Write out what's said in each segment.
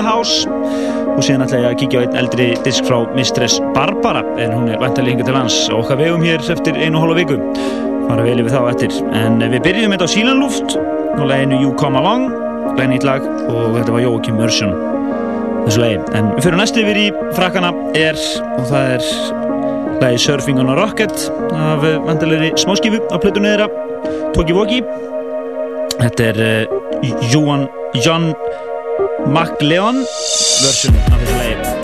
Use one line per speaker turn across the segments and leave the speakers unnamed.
the House. Og síðan ætla ég að kíkja á einn eldri disk frá Mistress Barbara en hún er vantilega hinga til lands. Og okkar vegum hér eftir einu hálfa viku. Fara vel yfir þá eftir. En við byrjum þetta á Sílanluft og leginu You Come Along. Í lag. Og þetta var Jókim Mörsson þessu legi en við fyrir næstu yfir í frakkana er og það er lagi Surfing on a Rocket af vantilegri smáskifu á plötunni þeirra. Toki Voki. Þetta er uh, Johan John McLeon version af þessu lagi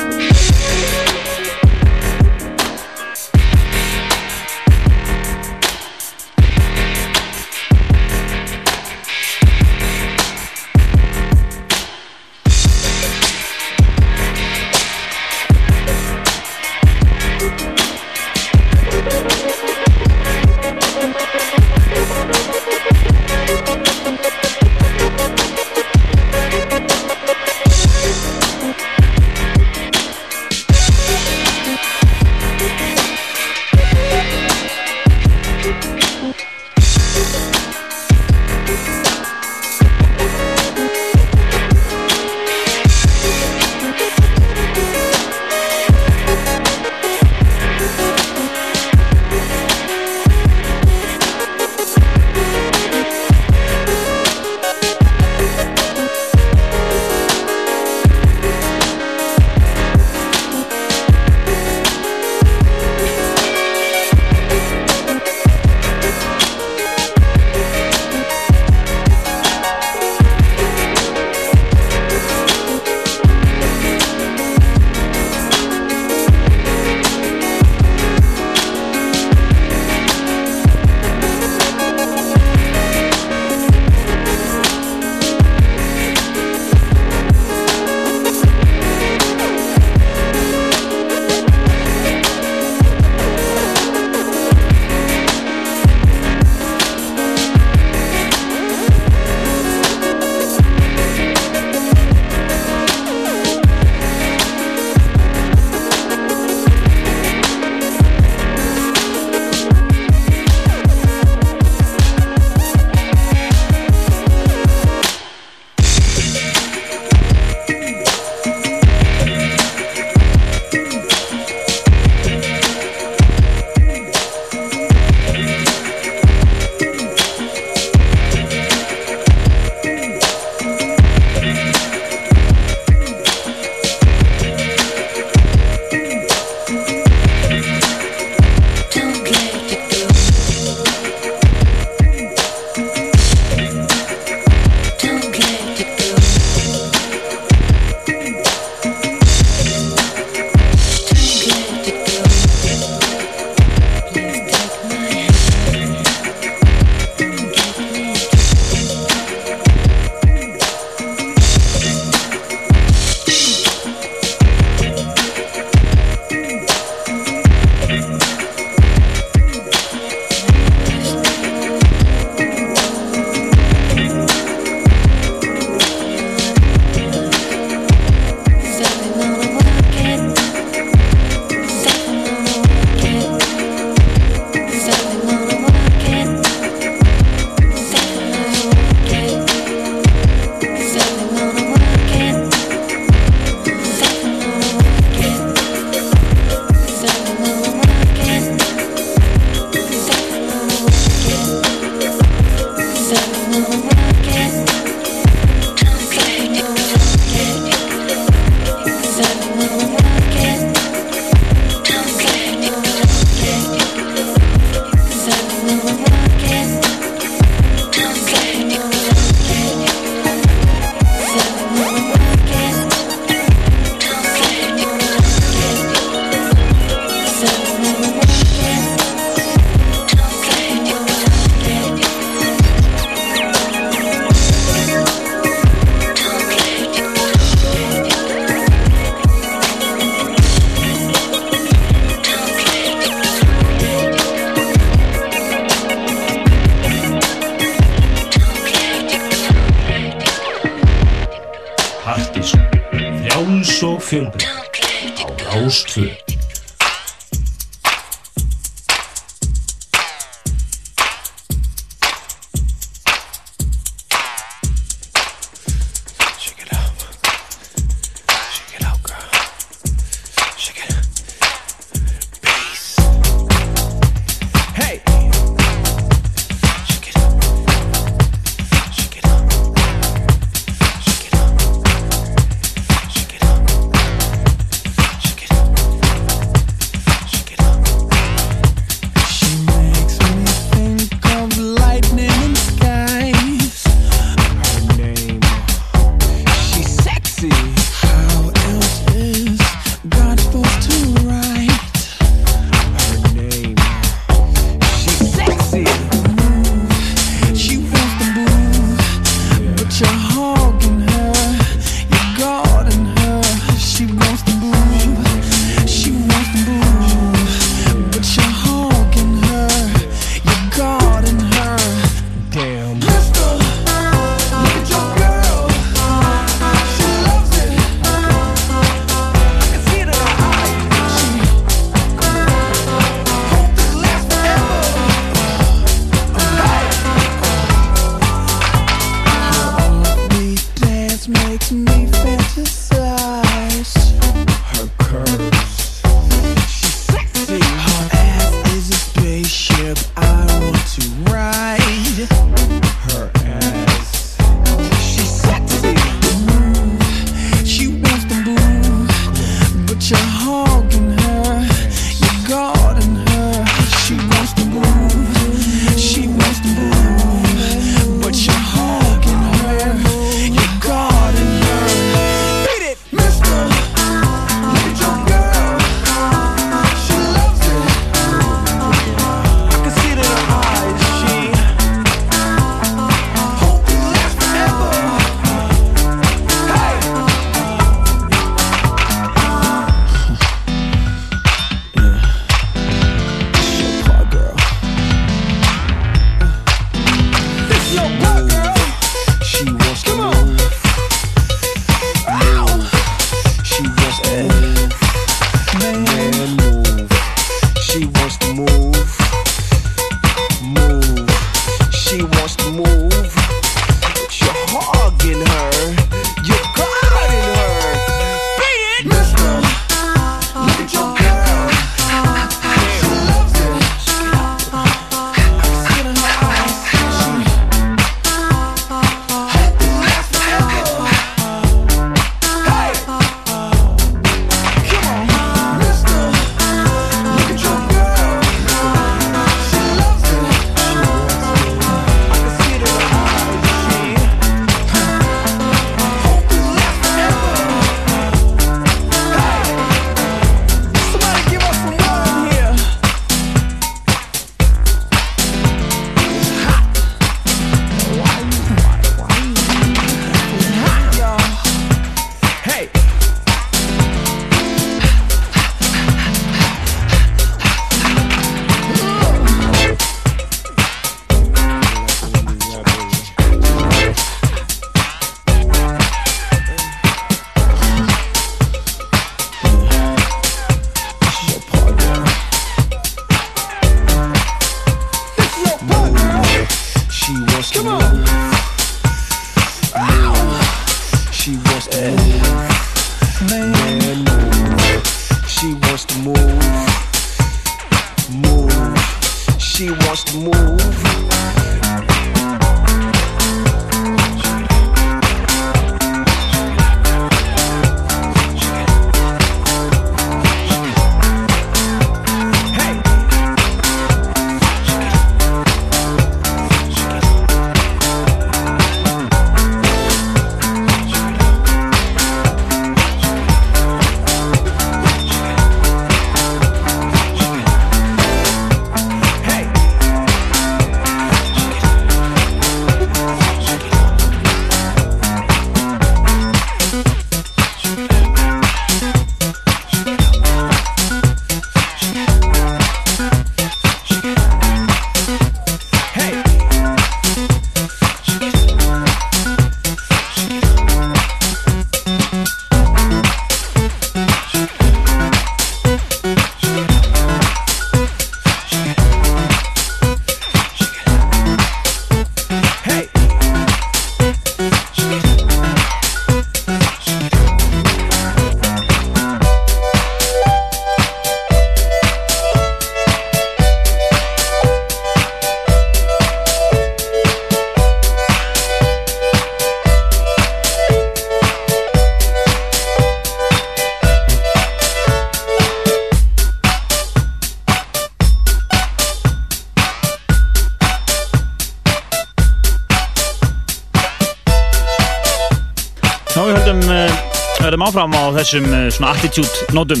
þessum uh, svona attitude nótum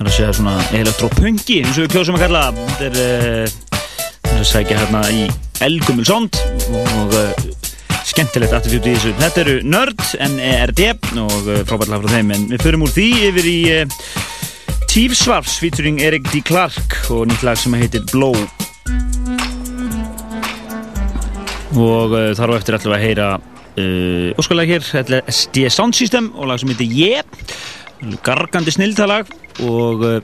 er að segja svona elektropöngi eins og við kjóðsum að kalla þetta er uh, það er segja hérna í Elgumul Sond og uh, skemmtilegt attitude í þessu. Þetta eru Nörd, N-E-R-D og frábærlega frá þeim en við förum úr því yfir í Steve Swarps featuring Eric D. Clark og nýtt lag sem heitir Blow. Og þar á eftir ætlum við að heyra uh, óskalag hér, þetta er SD Sound System og lag sem heitir Yeah gargandi snildalag og uh,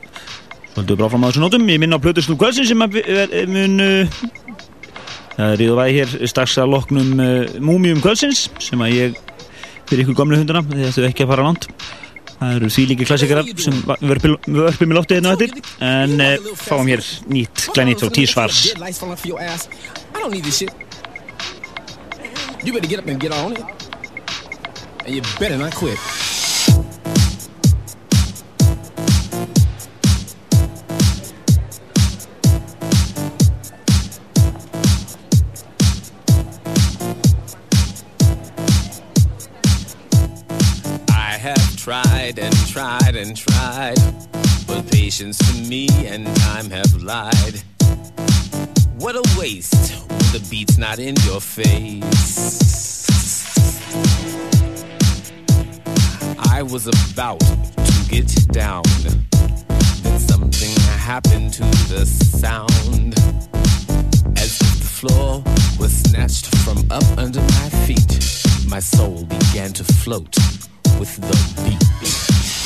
höldum við bara fram á þessu nótum ég minna á Plötusnú Kvölsin sem mun þú væði hér strax að loknum Múmium Kvölsins sem að ég fyrir ykkur gamlu hunduna að þau ekki að fara langt það eru því líki klassikarar sem við örpum í lóttið hérna þetta en fáum hér nýtt glænýtt frá T-Svars You better get up and get on it. And you better not quit.
Tried and tried but patience to me and time have lied. What a waste when the beat's not in your face. I was about to get down. Then something happened to the sound. As if the floor was snatched from up under my feet. My soul began to float with the beat.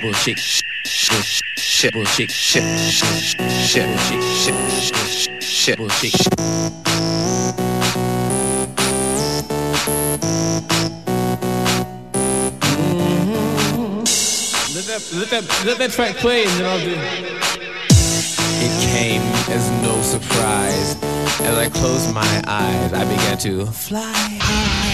Bullshit, shit, shit, bullshit, shit, shit, bullshit. Let that, let that, let that track play and then I'll do.
It came as no surprise. As I closed my eyes, I began to fly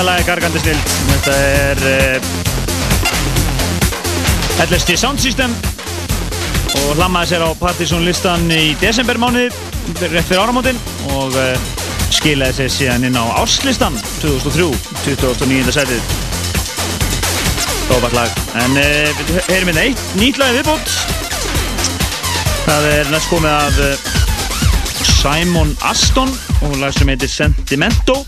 þetta lag er gargandi snild. Þetta er uh, LSD Sound System og hlammaði sér á Partisan listan í desembermánuði rétt fyrir áramótin og uh, skilaði sér síðan inn á árslistan 2003, 2009. setið. Frábært lag. En uh, við heyrim hérna eitt nýtt lagi viðbútt. Það er næst komið af Simon Aston og lag sem heitir Sentimento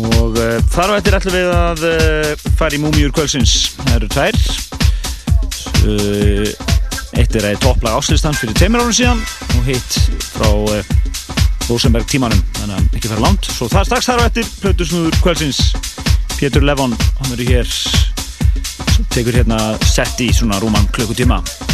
og uh, þar á eftir ætlum við að uh, fara í múmiur kvölsins það eru tvær. Uh, eitt er að topplag áslistan fyrir tveimur árun síðan og hitt frá Rosenberg tímanum. Þannig að ekki fara langt. Svo það strax þar á eftir plötusnúður kvölsins Pétur Levon, hann verður hér tekur hérna sett í svona rúman klukkutíma. Það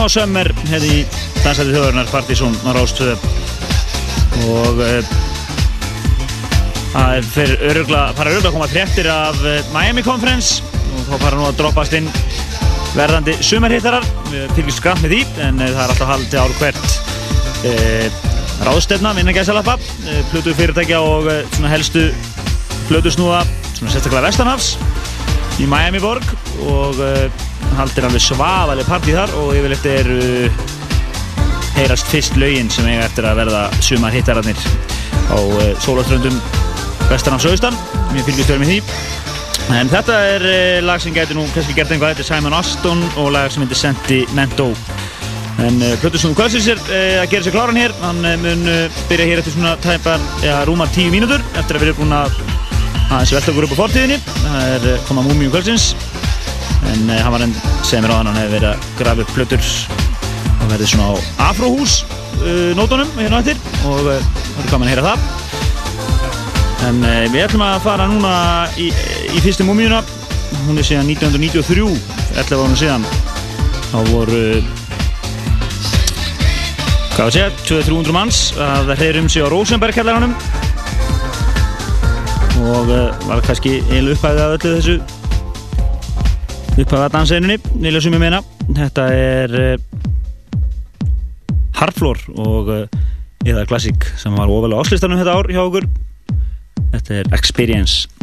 smá sömmer hérna í dansæti þjóðurnar Partizón á Rástöðu og uh, það fyrir örugla, fara örugla að koma fréttir af uh, Miami Conference. Og þá fara nú að droppast inn verðandi sumarhittarar við fylgjum skramt með því en það er alltaf haldið ár hvert ráðstefna, vinna gæsalappa. Plutu fyrirtækja og svona helstu plutu snúða, svona sérstaklega Vestanhafs í Miami borg og haldir alveg svaðaleg partí þar og yfirleitt er uh, heyrast fyrst laugin sem eiga eftir að verða sumar hittararnir á uh, sólaströndum vestan af Söðustan mér fylgjast verið með því. En þetta er uh, lag sem getur nú kannski gert einhvað þetta er Simon Aston og lag sem heitir Sentimento en Plötusnúðu Kvölsins er að gera sér kláran hér hann mun byrja hér eftir svona tæpar, ja, rúmar tíu mínútur eftir að við erum búin að aðeins velta okkur upp á fortíðinni. Það er koma Múmiu Kvölsins en uh, hann var enn sem er á hann hann hefur verið að grafa upp plötur og verið svona á afróhús uh, nótunum hérna eftir og uh, það er gaman að heyra það. En við ætlum að fara núna í, í fyrstu múmiuna hún er síðan 1993 11 árum síðan. Þá voru hvað var að segja 200-300 manns að hreyrum sig á Rosenberg-kjallarannum og var kannski eiginlega upphæðið að öllu þessu upphafa danseinunni, nýlega sem ég meina þetta er uh, Harflór og uh, eða klassík sem var ofalega áslistanum þetta ár hjá okkur. Þetta er Experience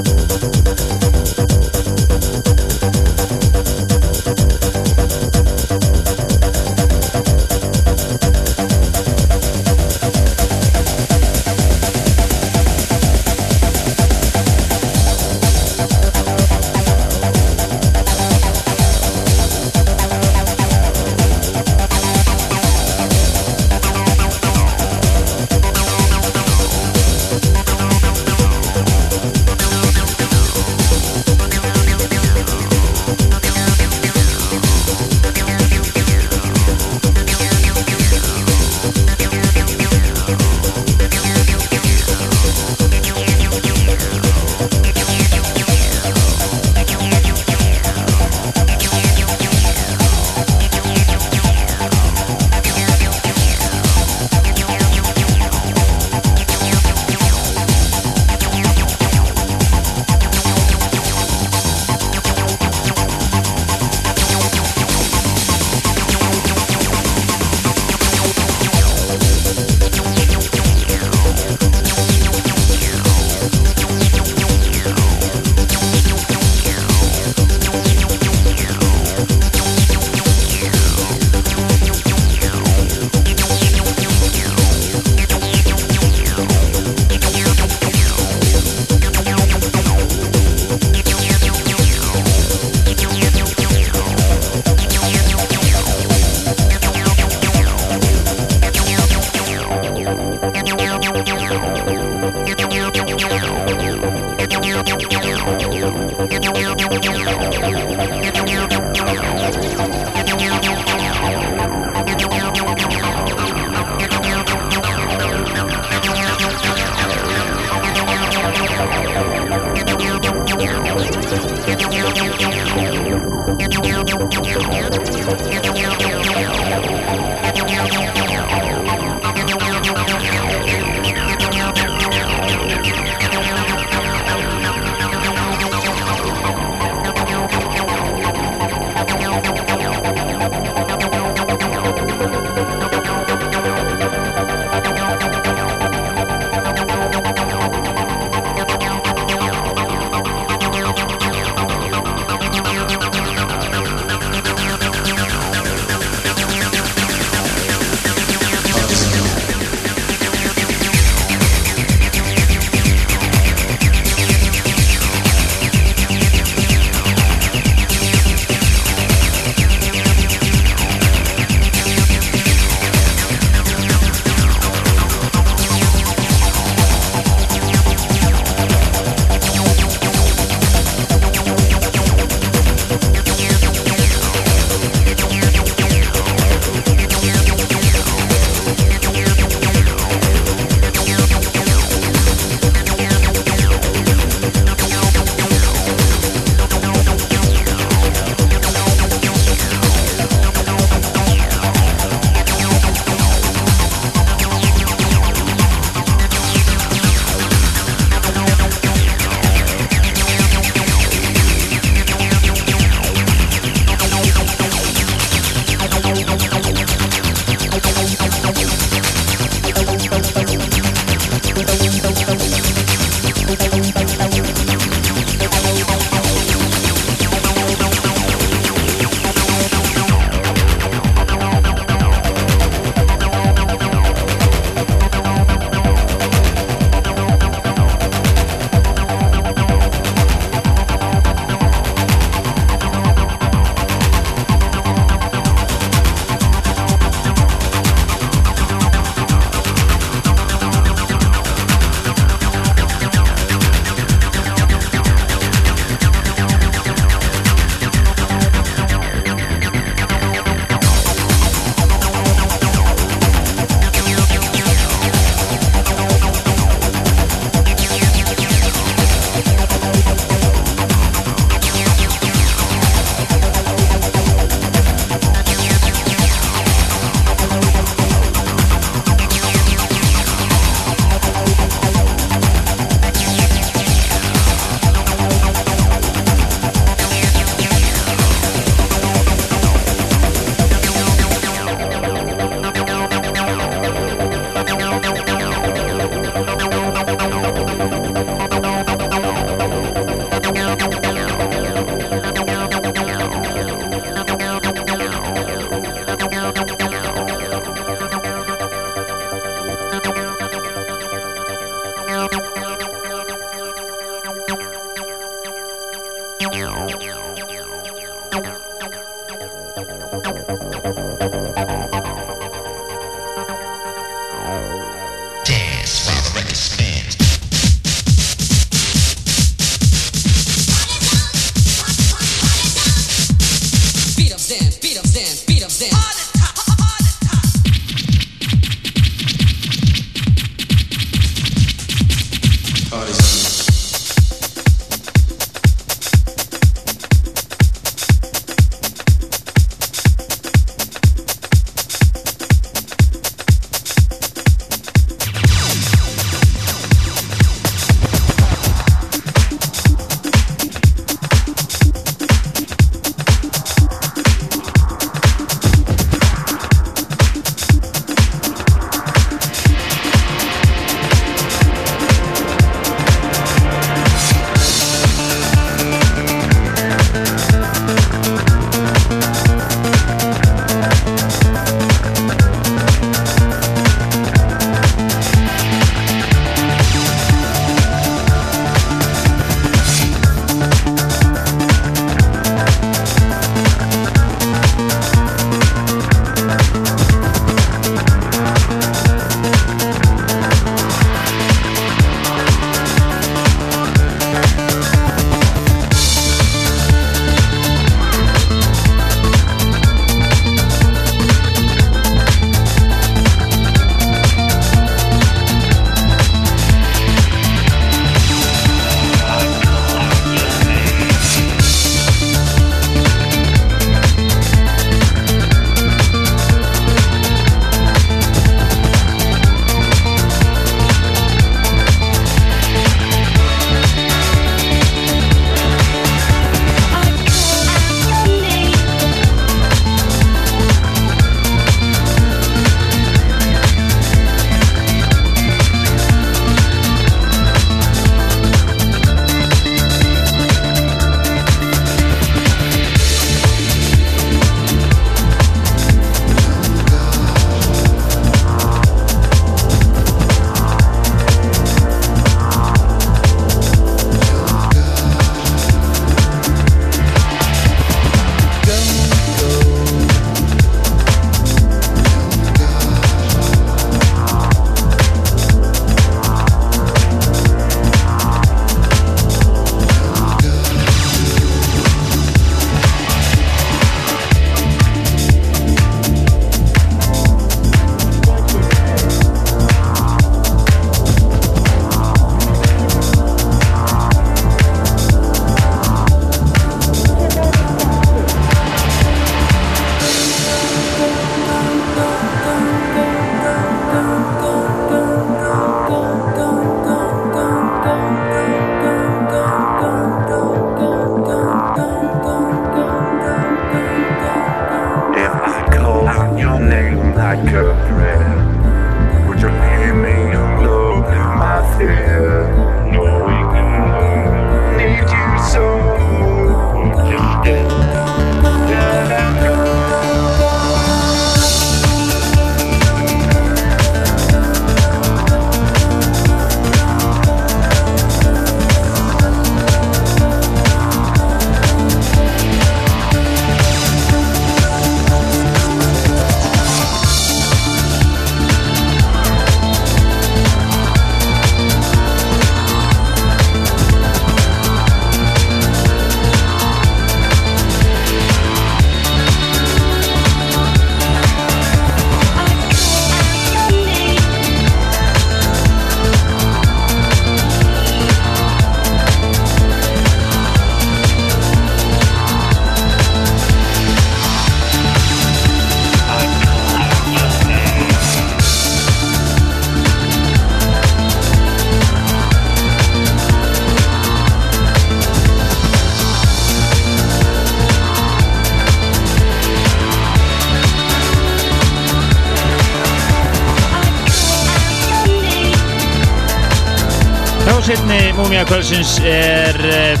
Múmia kvöldsins er uh,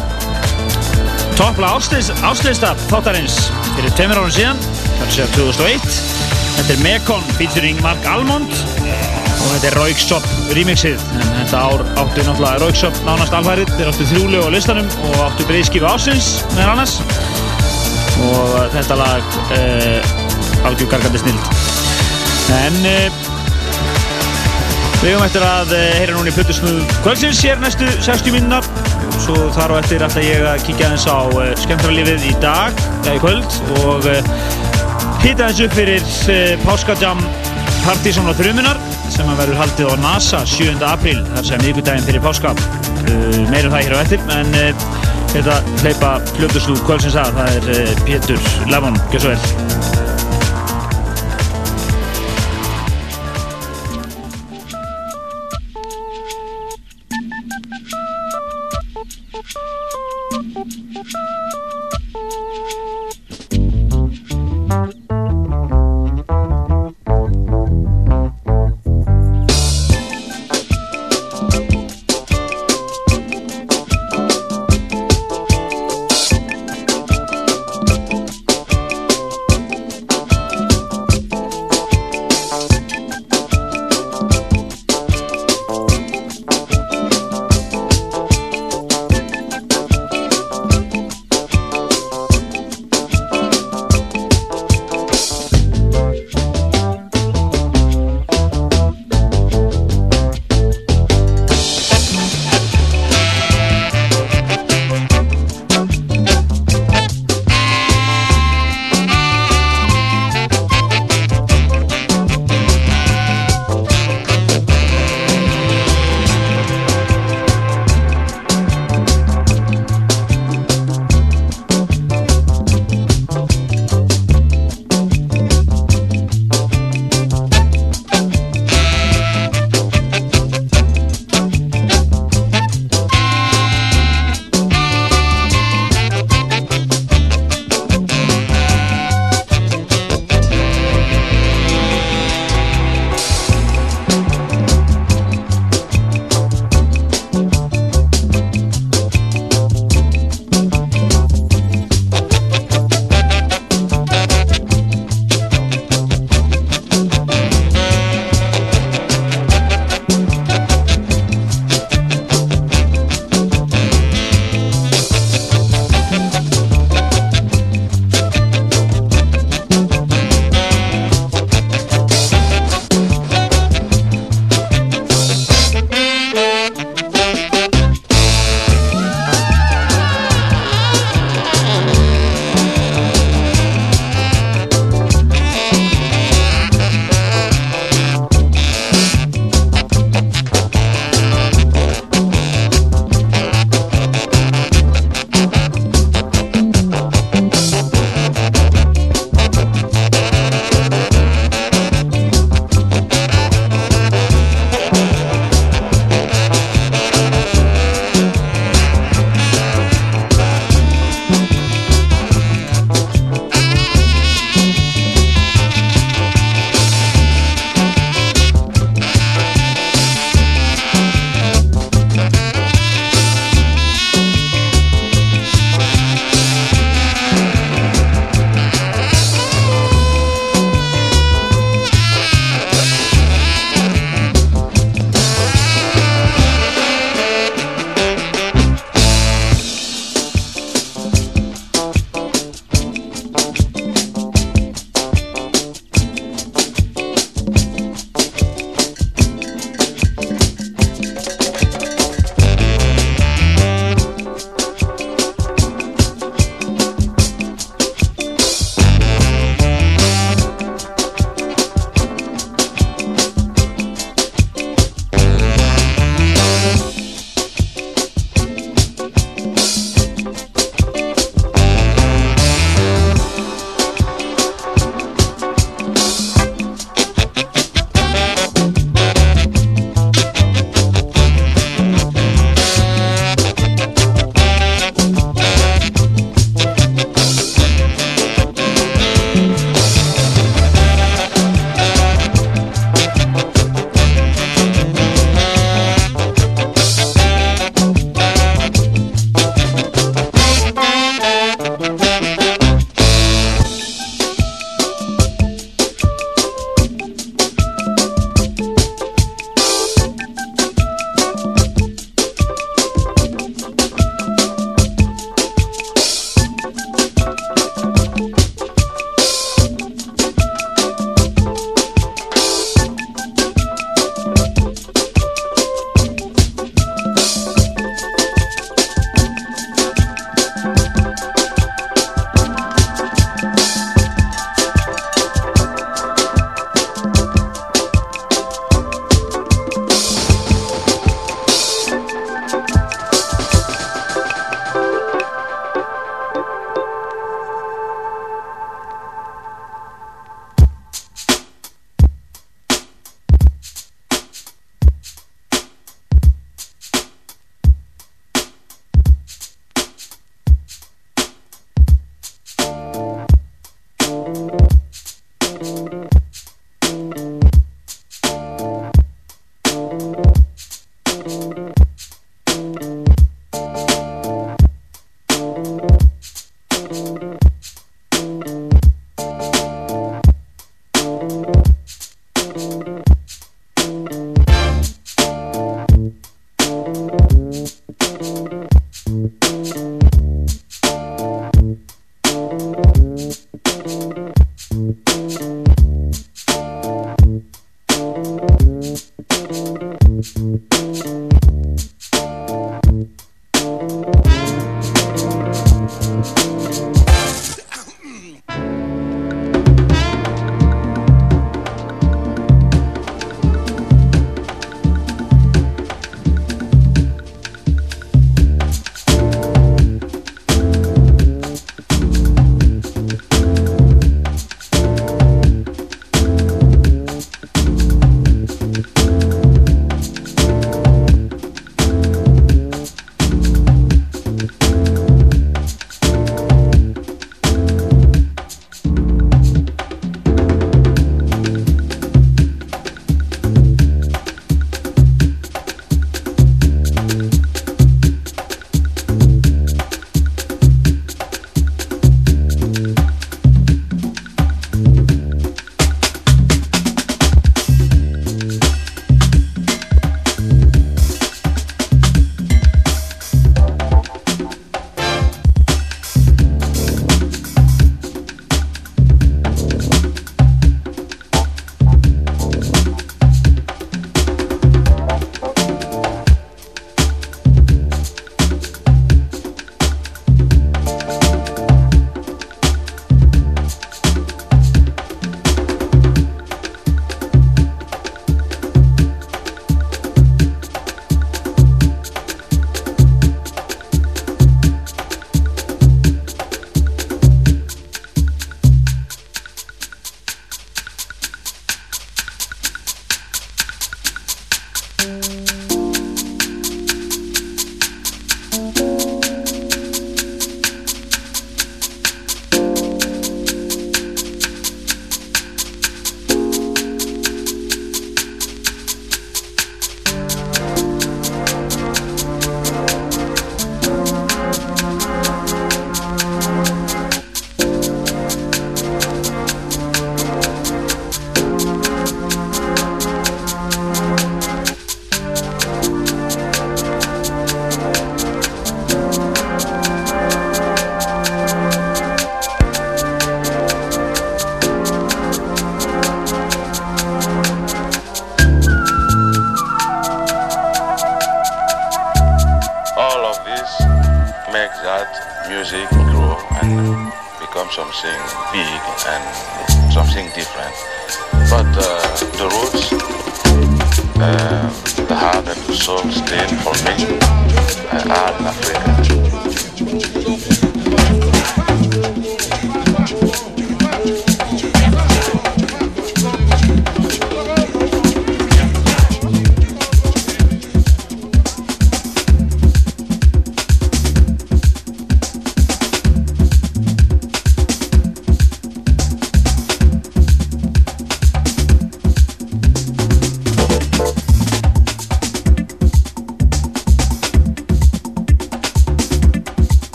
toppla áslista þáttarins fyrir tveimur árum síðan, sé að 2001. Þetta er Mekon featuring Mark Almond og þetta er Raukshop remixið. En þetta ár áttu náttúrulega Raukshop nánast alfærið, þeir áttu þrjúlegu á listanum og áttu breyðskifu ásins meðan annars. Og þetta lag uh, algjör gargandi snild. En uh, við höfum eftir að uh, heyra núna í Plutusnúð kvöldsins hér næstu 60 mínunar. Svo þar á eftir ætla ég að kíkja aðeins á uh, skemmtralífið í dag, eða í kvöld og hýta aðeins upp fyrir Páskajam Partizón og Þrjumunar sem að verður haldið á NASA 7. apríl, þar sem miðgudaginn fyrir Páska. Meirum það hér á eftir, en þetta hleypa Plutusnúð kvöldsins að, það er Pétur Levon, gjör svo vel.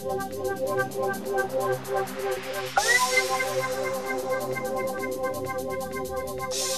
Thank you.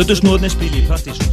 Plötusnóðnir spili í partísum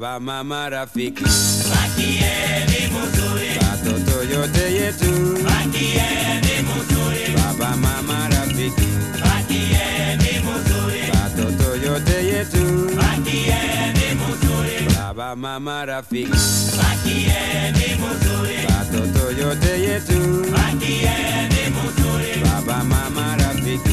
Baba mama rafiki. Watoto yote yetu Baba mama rafiki. Watoto yote yetu Baba mama rafiki. Watoto yote yetu Baba mama rafiki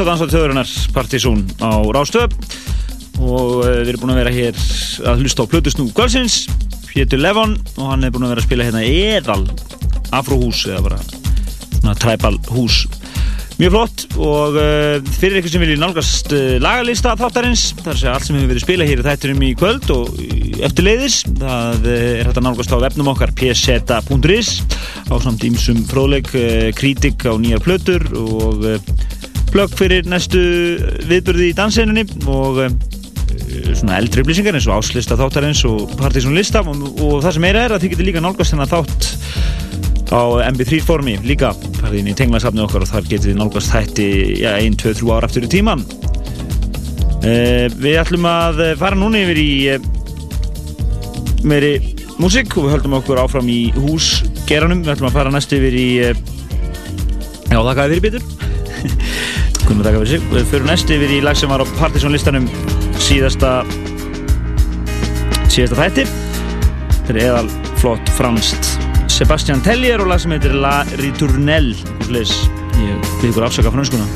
á dansað þjóðurinnar Partizón á Rástöð og uh, við erum búin að vera hér að hlusta á Plutusnú Kvölsins Pétur Levon og hann er búin að vera að spila hérna eðal afróhús eða bara svona træpal hús. Mjög flott og uh, fyrir ykkur sem vilji nálgast uh, lagalista þáttarins þar sé allt sem hefur verið spilað hér í þætturum í kvöld og eftir leiðis það er hægt að nálgast á vefnum okkar pseta.is á samt ímsum fróðleik, uh, kritik á nýjar plötur og plögg fyrir næstu viðbörði í dansinunni og uh, svona eldri upplýsingar eins og áslista þáttarins og partysón lista og, og það sem meira er að þið getur líka nálgast þennan þátt á MP3 formi líka. Farið inn í tenglasafni okkar og þar getið þið nálgast þætti ja, 1, 2, 3 ára aftur í tíman uh, Við ætlum að eh, fara núna yfir í uh, meiri músík og við höldum okkur áfram í húsgeranum við ætlum að fara næst yfir í uh, já, þakkaði fyrir bitur Kunum þakka fyrir sig. Við fyrir næst yfir í lag sem var á Partisan listanum síðasta síðasta þætti. Þetta er eðal flott franskt Sebastian Tellier og lag sem heitir La Ritournelle. Ég byrði ykkur afsaka franskuna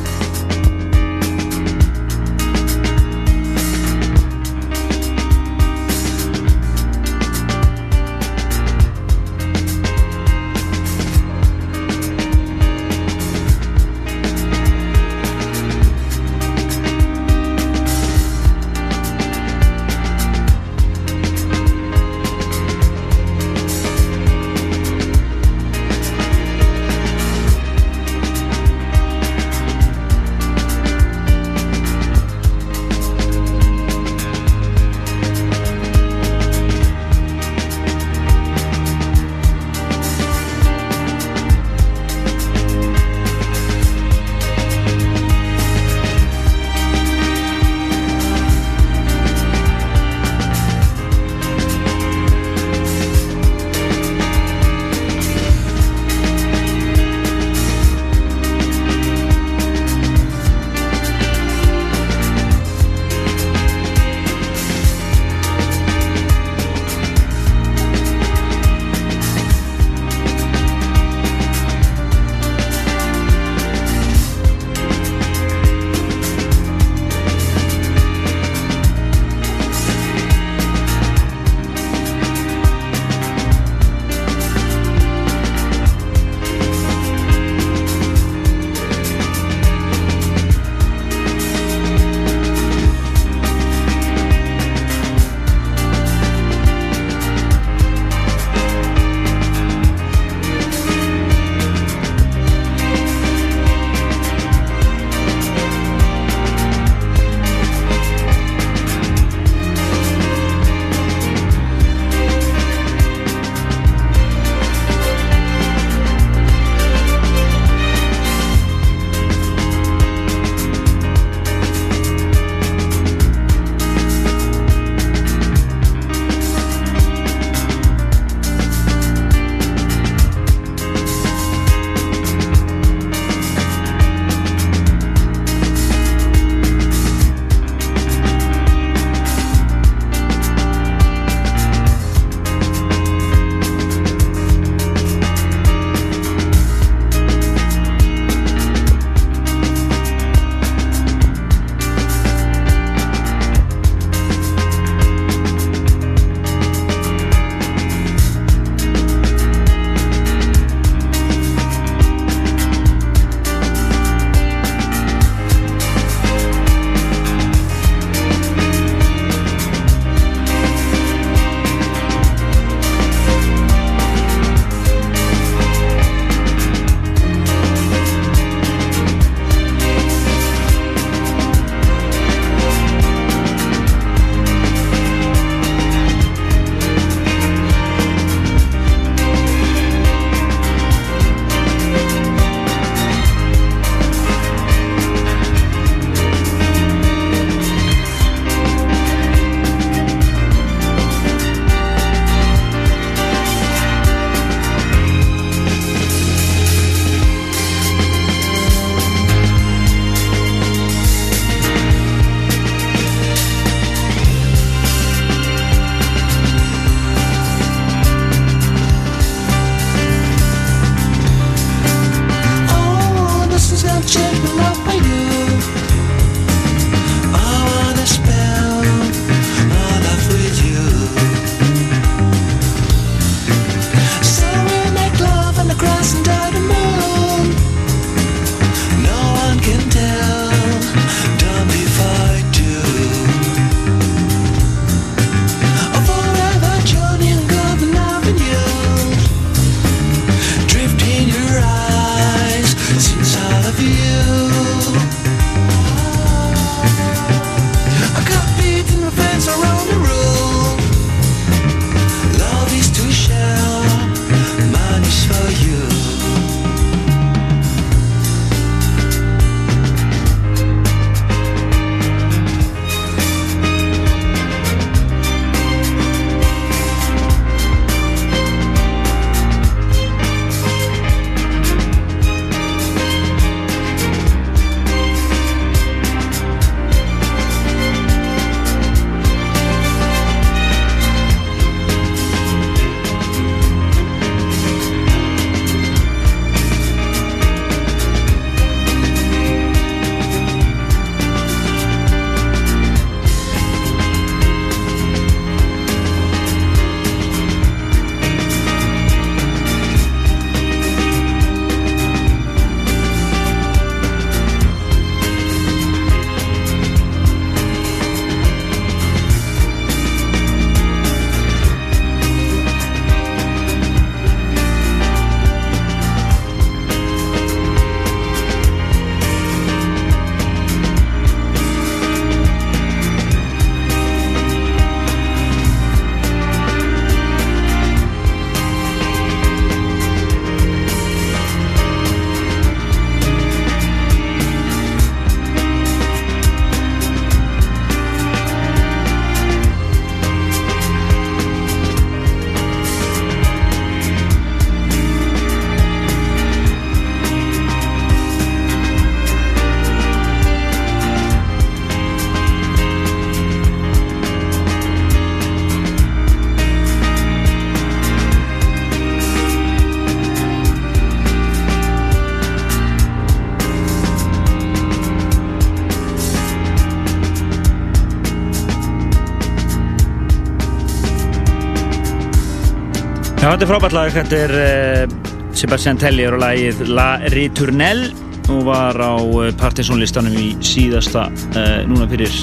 þetta er frábært lag, þetta er uh, Sebastian Tellier og lagið La Ritournelle. Og var á uh, partysónlistanum í síðasta uh, núna fyrir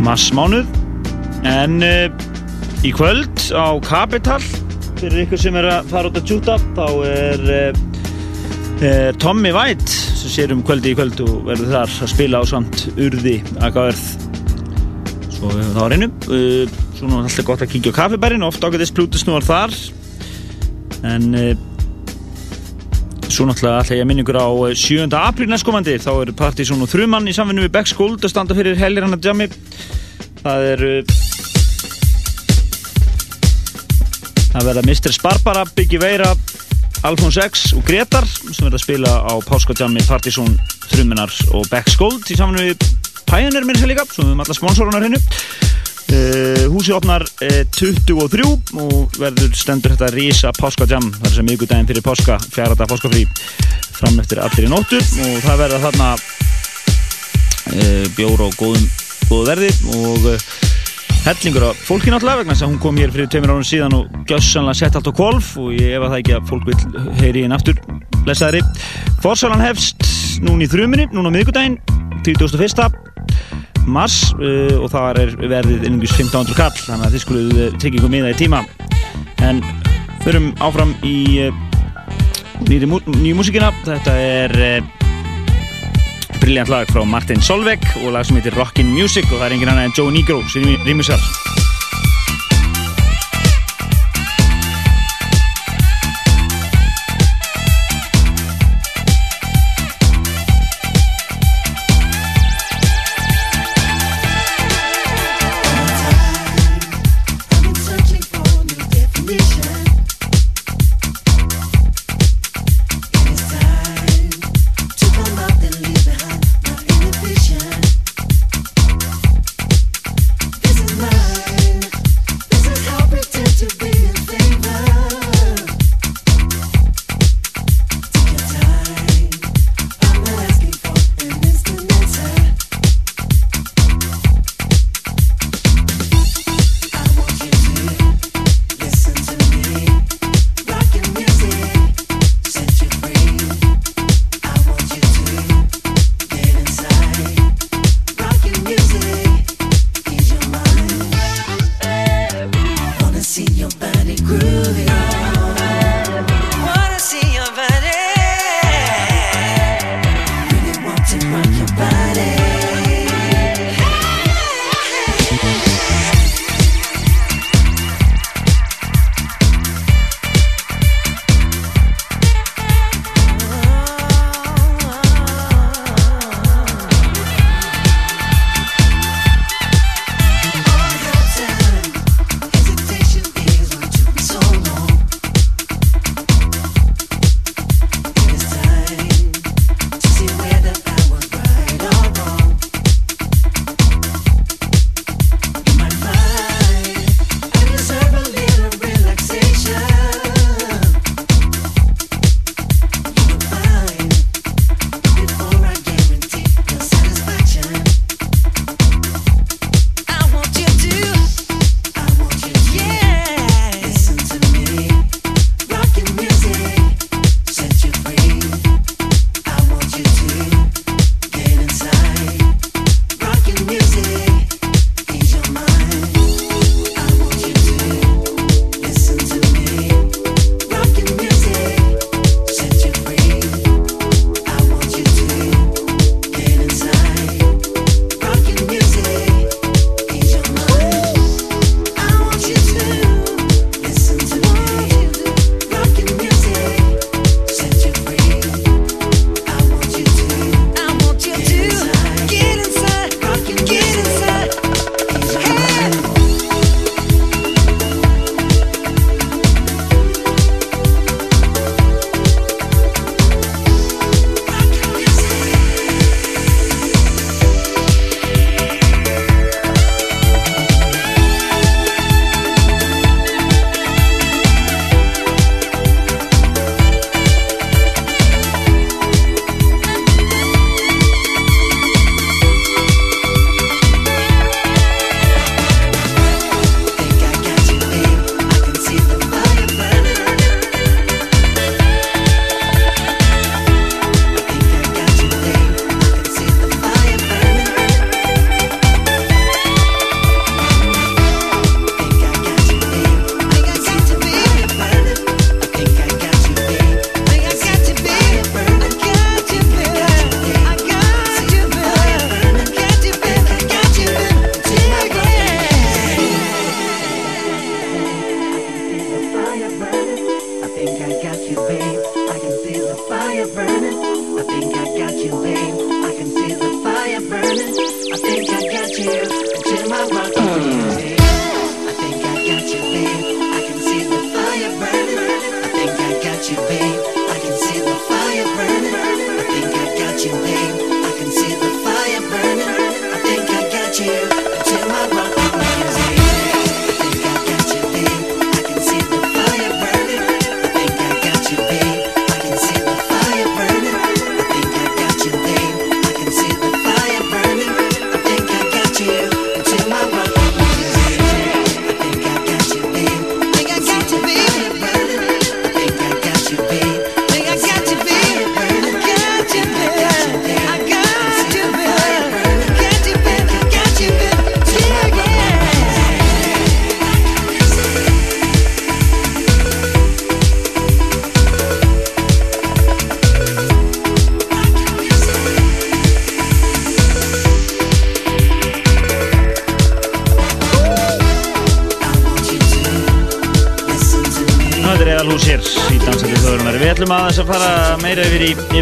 massmánuð en uh, í kvöld á Capital fyrir ykkur sem er að fara út að tjúta þá er, er Tommy White sem sér um kvöldi í kvöld og verður þar að spila á samt urði að gáðverð svo við höfum það á reynu svo nú er alltaf gott að kíkja á kaffibærin oft ágætist plútusnúar þar en uh, svo náttúrulega ætla ég að minna ykkur á uh, 7. apríl næstkomandi þá er Partizón og Þrumann í samfinnu við Beck Skuld að standa fyrir helgir hann að jammi það er það verða Mr. Sparbara, Biggie Veira Alfons X og Gretar sem verða að spila á Páskadjammi Partizón Þruminnar og Beck Skuld í samfinnu við Pioneer minn sér líka, svo við höfum alla sponsorunar hennu uh, Húsi opnar uh, 23 og verður stendur þetta Rísa Páskadjam það er sem miðgudaginn fyrir Páska, fjara dag Páskafrí fram eftir allir í nóttu og það verða þarna uh, bjóra og góðum góðu verði og hellingur af fólki náttúrulega vegna þess að hún kom hér fyrir tveimur árum síðan og gjössanlega sett allt á kvolf og ég ef að það ekki að fólk vil heyri inn aftur lesaðri. Fórsalan hefst núna í þruminni, núna á miðgudaginn 21. mars uh, og það er verðið inningis 1500 kall þannig að þið skuluð uh, tryggja ykkur miða í tíma. En förum áfram í uh, nýri mú nýju músikina þetta er briljant lag frá Martin Solveig og lag sem heitir Rockin' Music og það er engin annað en Joe Negro sem rýmisar
Wanna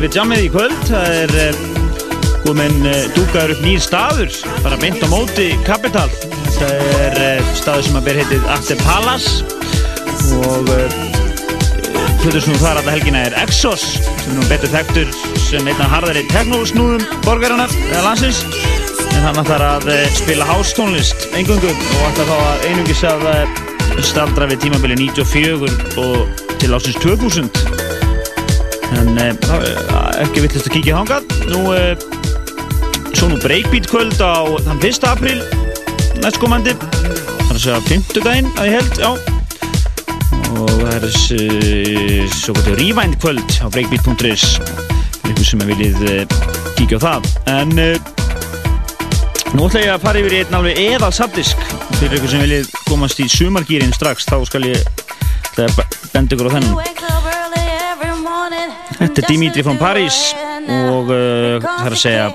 yfir jammið í kvöld. Það er uh, komin uh, dúkaður upp nýr staður, bara beint á móti Capital. Það er uh, staður sem að ber heitið After Palace og hlutur sem þú þar alltaf helgina er Exos sem er nú betur þekktur sem einna harðari teknósnúðum borgarinnar eða landsins en hann ætlar að eh, spila hástónlist engungu og ætlar þá að einungis að eh, staldra við tímabili 94 og til ásins 2000 en eh, er ekki villist að kíkja þangað. Nú eh, svo nú breakbeat kvöld á þann 1. apríl næstkomandi. Það er að segja 50 daginn að ég held, já. Og það er svo gott rewind kvöld á breakbeat.is ykkur sem viljið uh, kíkja á það. En nú ætla ég að fara yfir í einn alveg eðal sabdisk fyrir ykkur sem viljið komast í sumargýrin strax þá skal ég benda ykkur á þennan Þetta er Dimitri from Paris og uh, það er að segja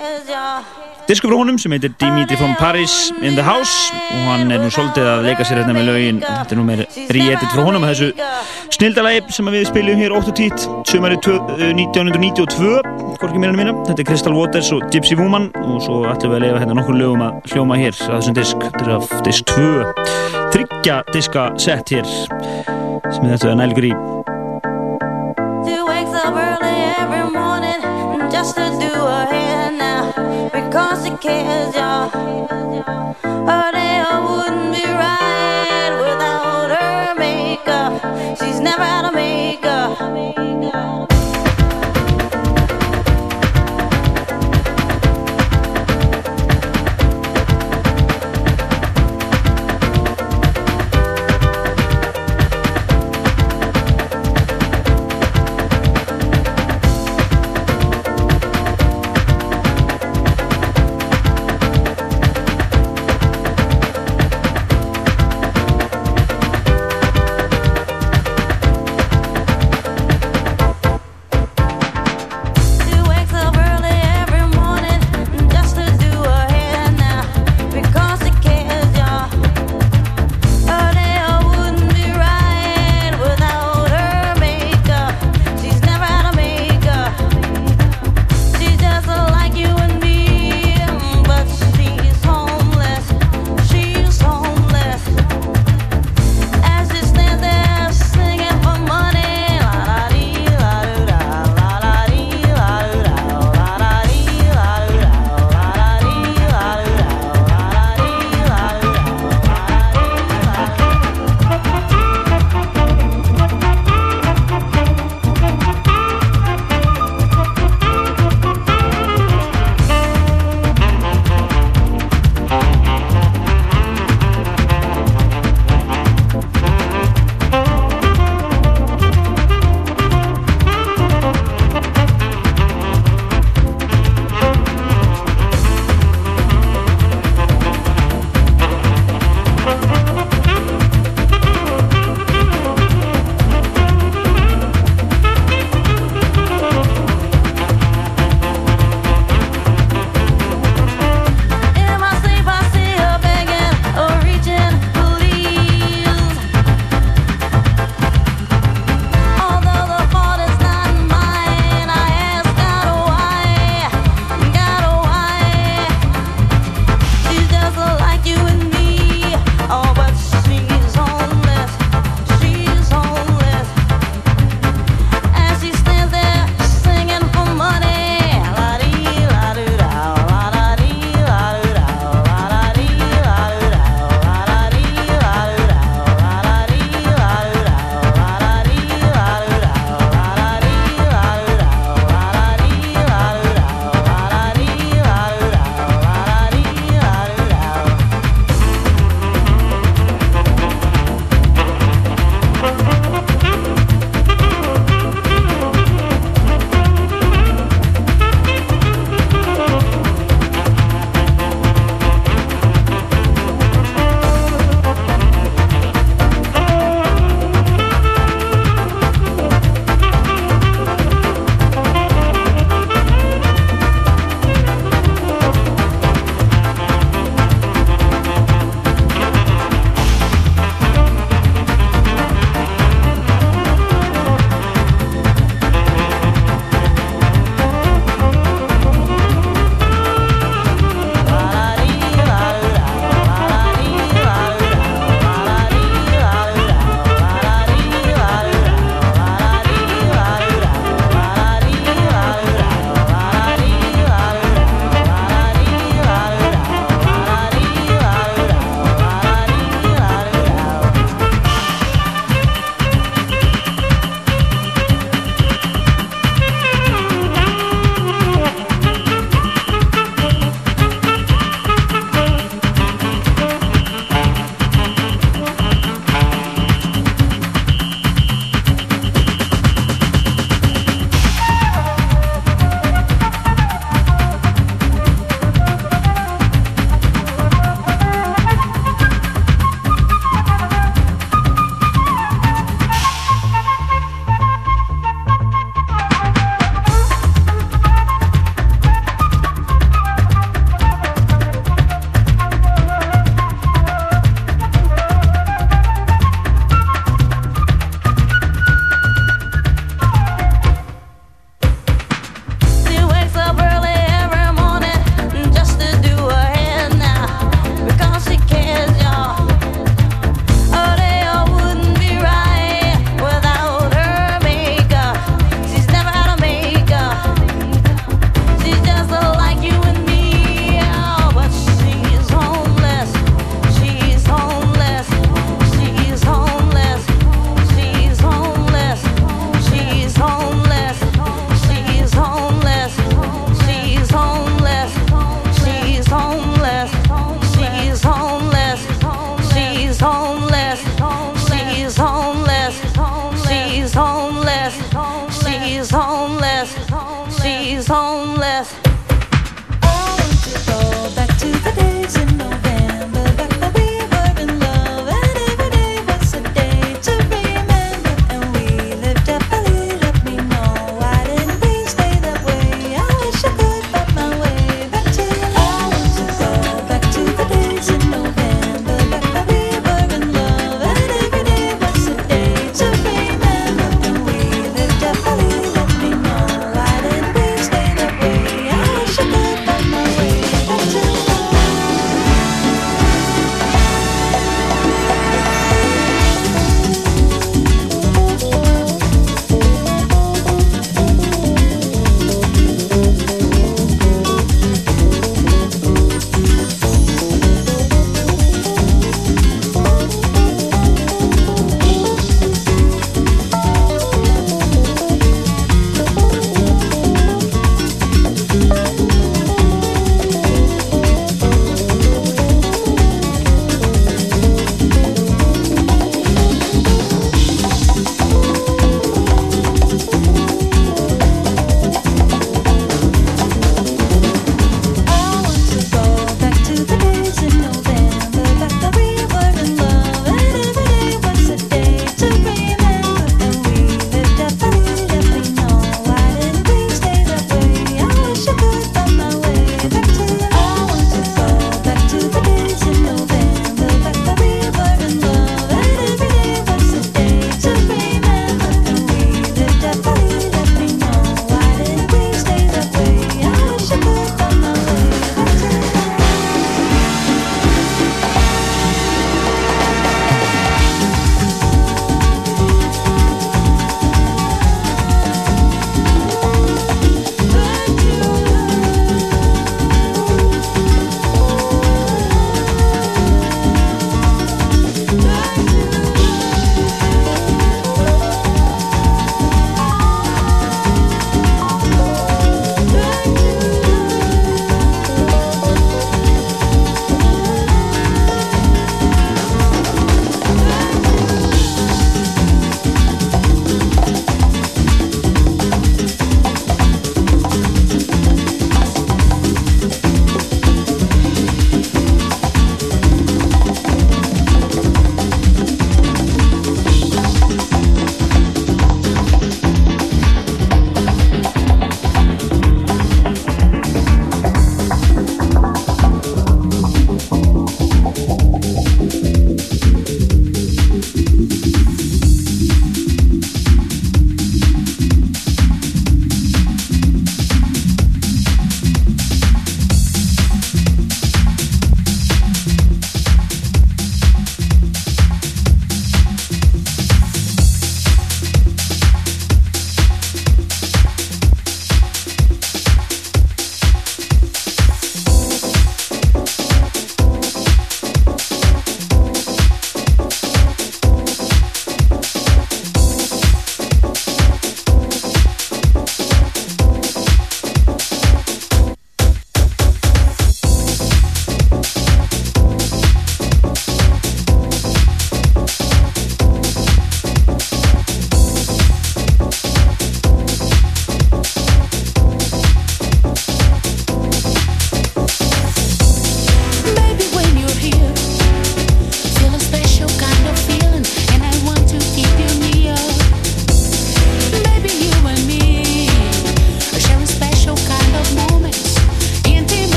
disku frá honum sem heitir Dimitri from Paris in the House og hann er nú svolítið að leika sér hérna með lögin. Þetta er nú meir re-edit frá honum þessu snildalagi sem við spiljum hér 8 tít sumari 1992 hvorki mér en minna, þetta er Crystal Waters og Gypsy Woman og svo ætlum við að leifa hérna nokkur lögum að hljóma hér að þessum disk, þetta er disk 2 tryggja diska sett hér sem þetta er nælgur í
kids, y'all.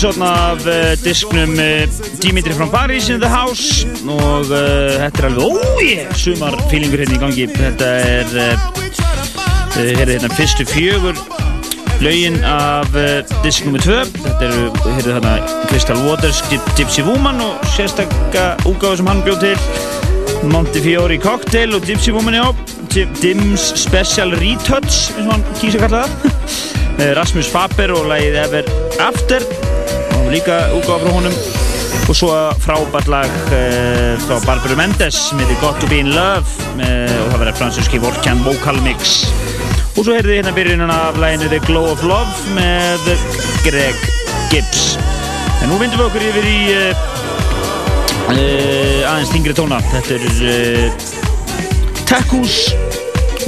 Er sínusotna af uh, disknum uh, Dimitri from Paris in the House og uh, þetta er alveg, oh yeah, sumar fílingur hérna í gangi. Þetta er, uh, hérna, hérna fyrstu fjögur lögin af uh, disk nr. 2. Þetta eru, hérna hérna Crystal Waters, Gyp- Gypsy Woman og sérstakka úgáðu sem hann bjóð til Montefiore Cocktail og Gypsy Woman, já. Dim- Dims Special Retouch, eins og hann kýsa að kalla það. Eh, Rasmus Faber og lagið Ever After og líka útgáfa frá honum. Og svo frábært lag uh, frá Barbara Mendes heitir Got to be in Love með, og það verður fransuski Volcan Vocal Mix. Og svo heyrði hérna byrjunin af laginu The Glow of Love með Greg Gibbs. En nú vindum við okkur yfir í uh, uh, aðeins þingri tóna. Þetta er uh, Tekkus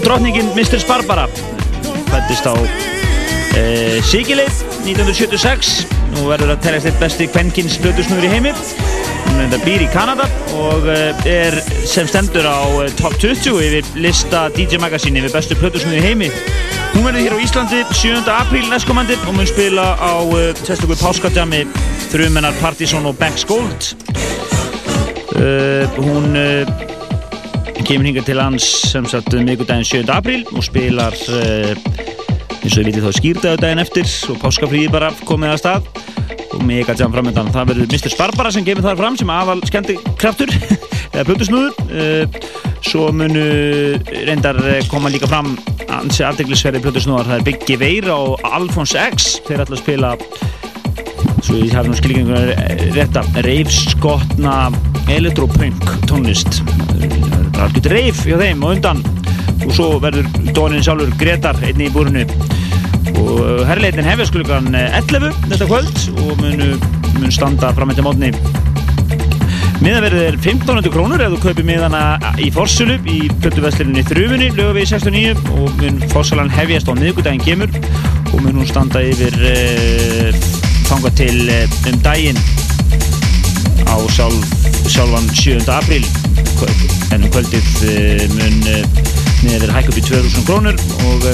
drottningin Mr. Sparbara fættist á uh, Sigileif 1976 nú verður að teljast eitt besti kvenkins blötusnúður í heimi hún þetta býr í Kanada og uh, er sem stendur á uh, top 20 yfir lista DJ Magazine yfir bestu blötusnúður í heimi hún verður hér á Íslandi 7. apríl næstkomandi og mun spila á uh, sérstöku páskadjami þrjumennar Partizón og Banks Gold uh, hún uh, kemur hingað til hans sem sagt miðgudaginn 7. apríl og spilar uh, eins og við vitið þá skýrdaðu daginn eftir og páskafríði bara komið að stað. Og mega jam framöndan. Það verður Mr. Sparbara sem kemur þar fram sem aðal skendi kraftur eða plötusnúður uh, svo munu reyndar eh, koma líka fram ansi afdeglisverði plötusnúðar. Það er Biggie Veira og Alphonse X. Þeir ætla að spila svo ég hafi nú skilgjum rétta reifskotna elektropunk tónlist. Það er algjört reif hjá þeim og undan og svo verður Dónin sjálfur Gretar einni í búrinu og herrleitin hefjast klukkan 11 þetta kvöld og munu, mun standa fram eftir mótni miðaverðið er 1500 krónur ef þú kaupir miðana í Forsulu í plötuverslinni Þrufunni lögum við 69 og mun Forssalan hefjast á miðgudaginn kemur og mun hún standa yfir uh, þanga til uh, um daginn á sjálf, sjálfan 7. apríl en um kvöldið uh, mun miðaverðið hækka upp í 2000 krónur og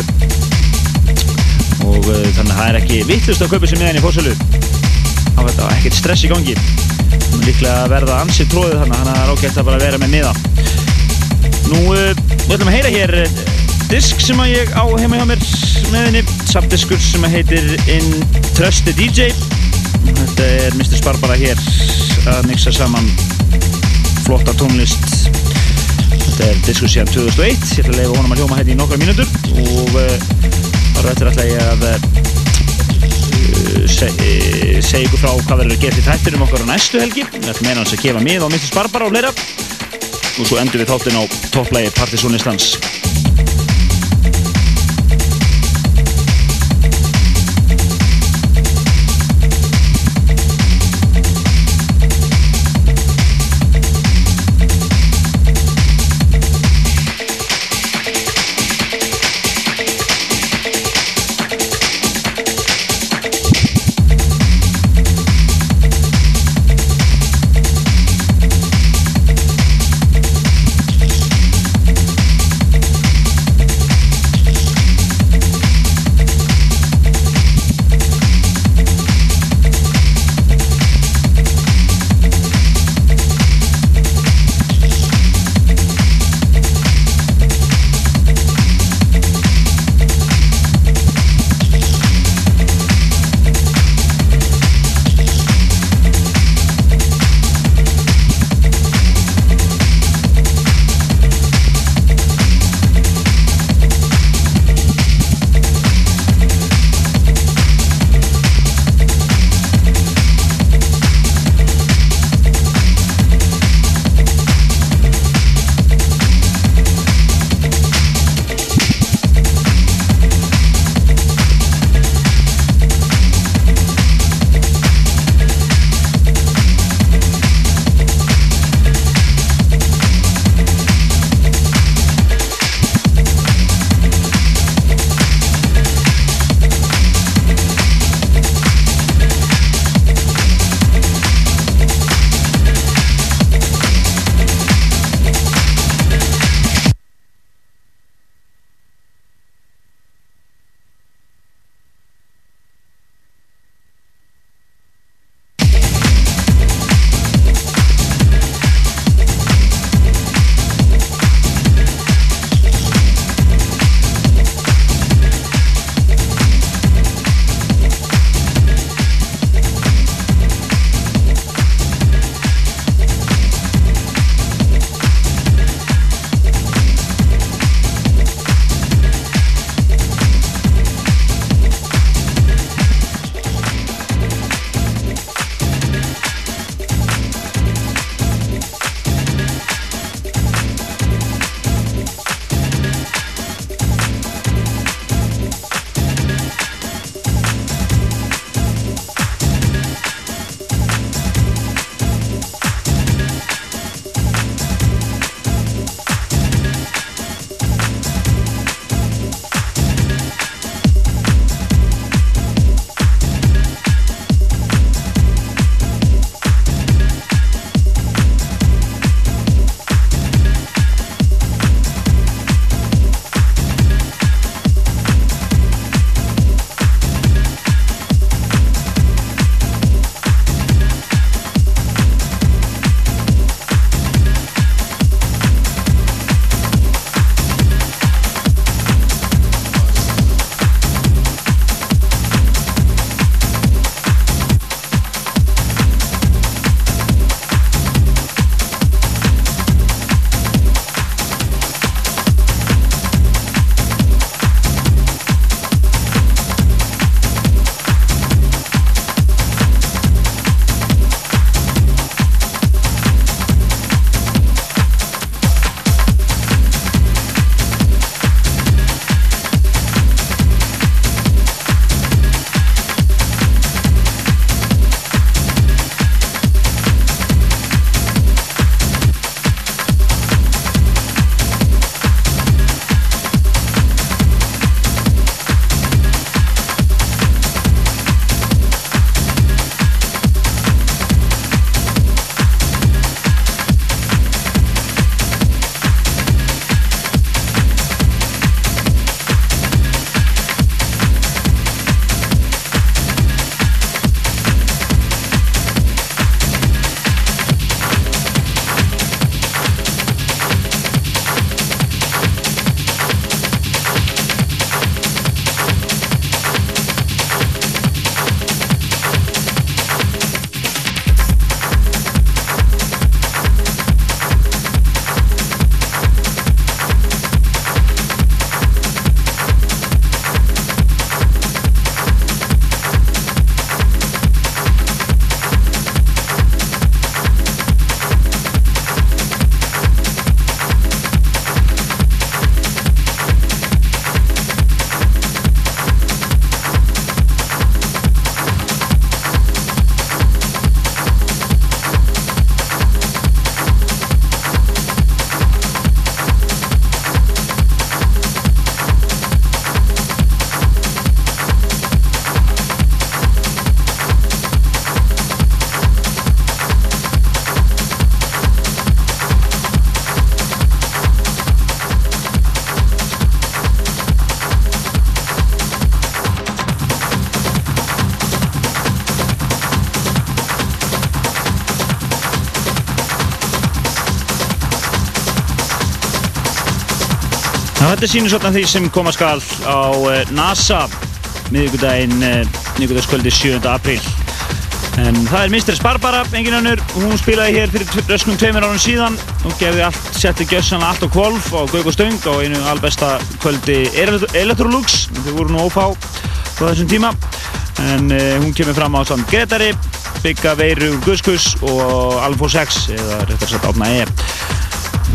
og uh, þannig að það er ekki vittlust að kaupa sér miðan í fórsölu á þetta ekkert stress í gangi. Það er líklega að verða ansið tróðið þannig þannig að það er ágætt að bara vera með miða. Nú uh, við ætlum að heyra hér disk sem að ég á heima hjá mér með henni. Sapdiskur sem að heitir In Trust the DJ þetta er Mr. Sparbara hér að mixa saman flotta tónlist þetta er diskur síðan 2001 ég ætla að leifa honum að hljóma hérna í nokkra mínútur. Og þar eftir ætla ég að uh, segja seg ykkur frá hvað verður að gera til þættinum okkar á næstu helgi. Ætlum meina hans að gefa mið á Mr. Sparbara og fleira. Og svo endur við þáttinn á topplægi Partiðsson þetta sýnir svona því sem koma skal á uh, NASA miðvikudaginn, uh, miðvikudagskvöldi 7. apríl. En það er Mr. Barbara, engin önnur, hún spilaði hér fyrir rösknum tveimur árum síðan og gefði allt, setti gjössanlega allt á kvolf á Gauk og Stöng á einu albesta kvöldi Electrolux, þau voru nú ófá á þessum tíma. En uh, hún kemur fram á samt Gretari, Bygga Veiru Guskus og Alfo 6, eða réttar sagt átna E.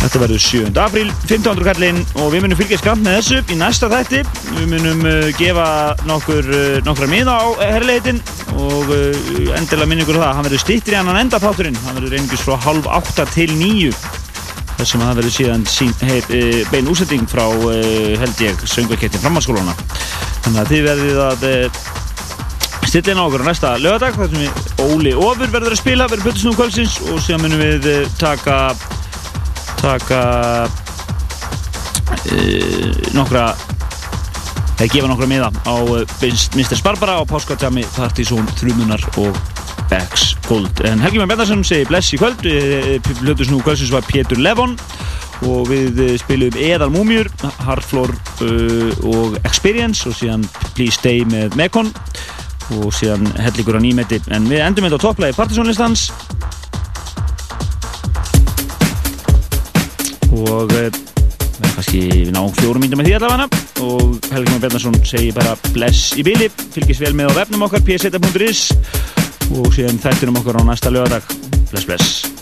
Þetta verður 7. apríl, 1500 kallinn og við munum fylgja skamt með þessu í næsta þætti. Við munum uh, gefa nokkur, uh, nokkra miða á herrleitin og uh, endilega minn ykkur það. Hann verður stýttir í annan enda þátturinn. Hann verður einingis frá halv átta til nýju. Þessum að það verður síðan sín, heit, uh, bein úsetting frá, uh, held ég, söngvakettin framhanskólana. Þannig að þið verðið að uh, stilla inn á okkur á næsta lögadag þar sem við Óli Ofur verður að spila, verður Pötusnúm kvöldsins og síðan munum við taka taka uh, nokkra eða gefa nokkra miða á uh, Mr. Barbara og Páskatjami Partizón, Þrumunar og Becks Gold. En Helgi Már Bendarsson segi bless í kvöld, hlutus nú kvöldsins var Pétur Levon og við spilum Eðal Múmjur, Hardfloor uh, og Experience og síðan Please Stay með Mekon og síðan helligur á nýmeti en við endum þetta á topplægi Partizónlistans og eh, við erum kannski við náum fjórum mínutum með því allavega. Og Helgi Már Bjarnarsson segir bara bless í bíli, fylgis vel með á vefnum okkar pseta.is og síðan þættinum okkar á næsta lögadag bless bless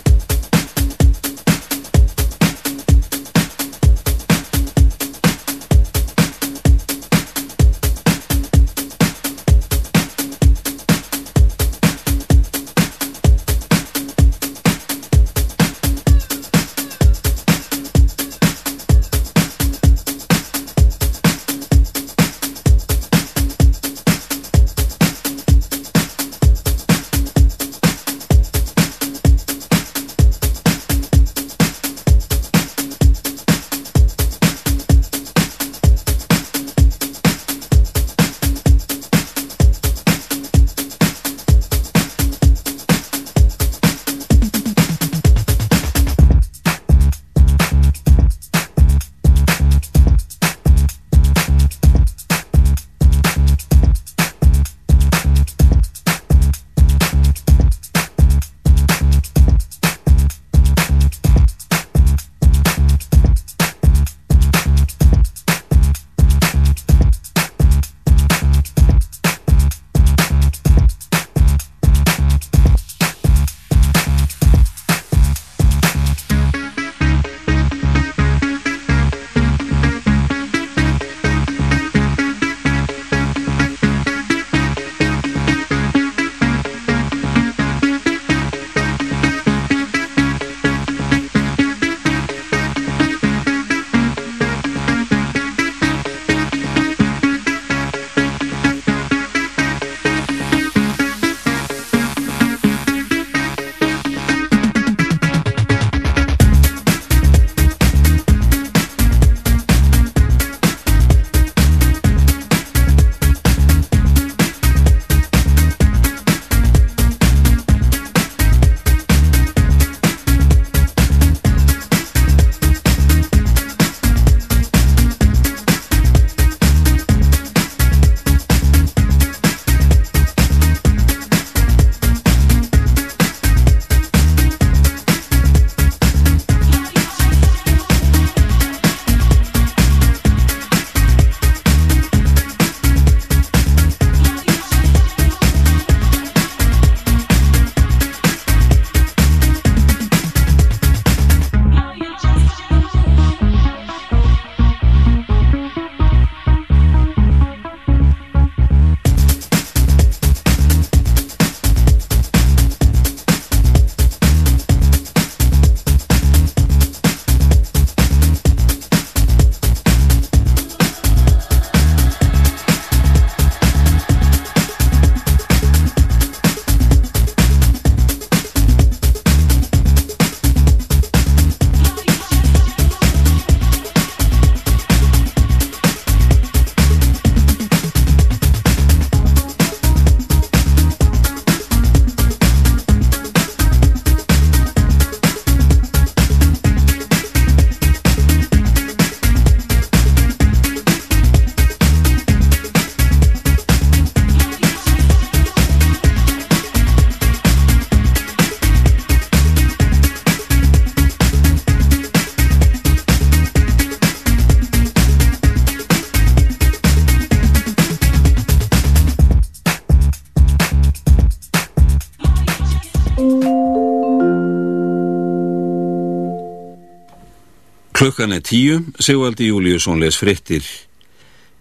Klukkan er tíu, Sigvaldi Júliusson les frittir.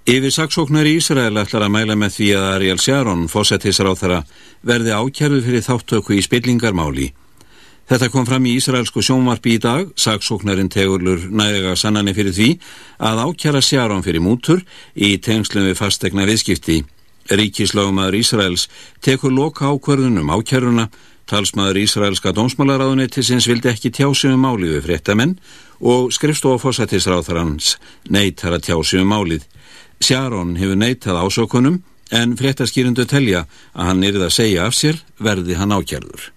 Yfir saksóknar í Ísrael ætlar að mæla með því að Ariel Sharon, fósettisráþara, verði ákjærðu fyrir þáttöku í spillingarmáli. Þetta kom fram í Ísraelsku sjónvarpi í dag, saksóknarinn tegurlur næga sannanir fyrir því að ákjæra Sharon fyrir mútur í tengslum við fastegna viðskipti. Ríkislögumæður Ísraels tekur loka ákverðunum ákjæruna, talsmaður Ísraelska dómsmálaráðuneytisins vildi ekki tjásum um málið við fréttamenn og skrifstofa fósættisráþarans neytar að tjásum um málið. Sharon hefur neytað ásökunum en fréttaskýrindu telja að hann yrði að segja af sér verði hann ákjærður.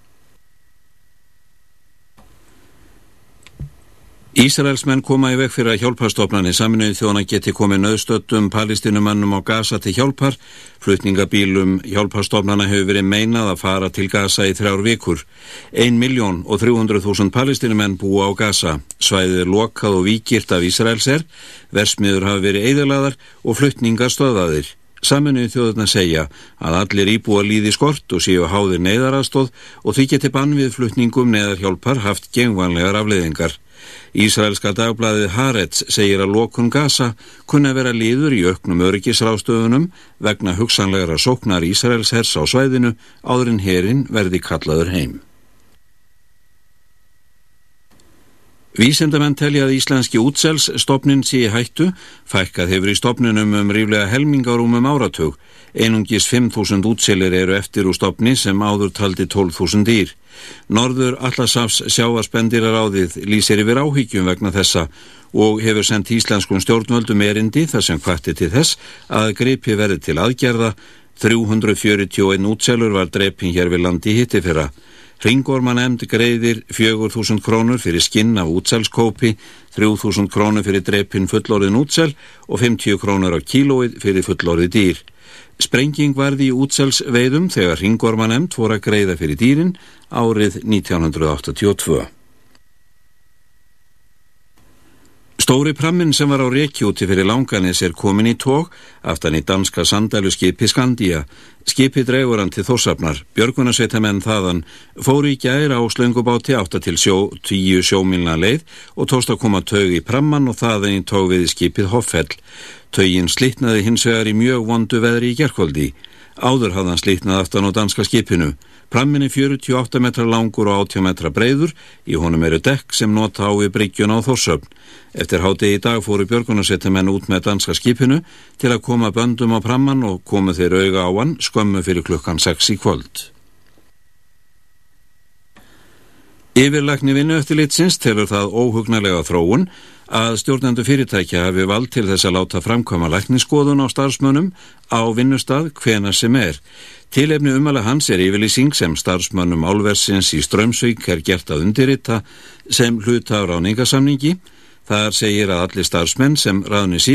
Ísraelsmenn koma í veg fyrir að hjálparstofnani saminuði þjóna geti komið nöðstöttum palestinumannum á Gaza til hjálpar. Flutningabílum hjálparstofnana hefur verið meinað að fara til Gaza í þrjár vikur. 1 miljón og 300.000 palestinumenn búa á Gaza. Svæðið er lokað og víkirt af Ísraelser, versmiður hafa verið eðalaðar og flutningar Saminuði þjóðurna segja að allir íbúa líði skort og séu háðir neyðarastóð og því geti bann við flutningum neyðarhjálpar haft gengvanlegar afleiðingar. Ísraelska dagbladið Haaretz segir að lokun Gaza kunna vera liður í auknum öryggisrástöðunum vegna hugsanlegra sóknar Ísraels hers á svæðinu áður en herin verði kallaður heim. Vísendamenn telja að íslenski útselsstofnin sé í hættu, fækkað hefur í stofninum um ríflega helmingarúmum áratug. Einungis 5.000 útselir eru eftir úr stofni sem áður taldi 12.000 dýr. Norður Allasafs sjáarspendirar áðið lýsir yfir áhyggjum vegna þessa og hefur sendt íslenskum stjórnvöldum erindi þar sem kvarti til þess að greipi verði til aðgerða. 341 útselur var dreipin hér við landi hitti fyrra. Ringorman emd greiðir 4.000 krónur fyrir skinn af útselskópi, 3.000 krónur fyrir dreipin fullorðin útsel og 50 krónur á kílóið fyrir fullorði dýr. Sprenging varði í útselsveiðum þegar Ringorman emd fór að greiða fyrir dýrin árið 1982. Stóri prammin sem var á rekjúti fyrir langanis er komin í tók aftan í danska sandælu skipi Skandia. Skipi dregur hann til þórsafnar. Björgunarsveitamenn þaðan fóru í gæra á slöngubáti átta til sjó, tíu sjómilna leið og tóst að koma taug í pramman og þaðan í tók við skipið Hoffell. Taugin slitnaði hins vegar í mjög vondu veðri í gerkvöldi. Áður hafði hann slítnað aftan á danska skipinu. Prammin er 48 metra langur og 80 metra breyður. Í honum eru dekk sem nota á við bryggjun á Þórsöfn. Eftir hátegi í dag fóru björgunarsettumenn út með danska skipinu til að koma böndum á pramman og komu þeir auga á hann skömmu fyrir klukkan 6 í kvöld. Yfirlagni vinnu eftir litsins telur það óhugnarlega þróun að stjórnendu fyrirtækja hafi vald til þess að láta framkvæma lækniskoðun á starfsmönnum á vinnustad hvena sem er. Tilefni umala hans er yfirlýsing sem starfsmönnum álversins í Strömsvík er gert að undirrita sem hluta á ráningasamningi. Þar segir að allir starfsmenn sem ráðni síðan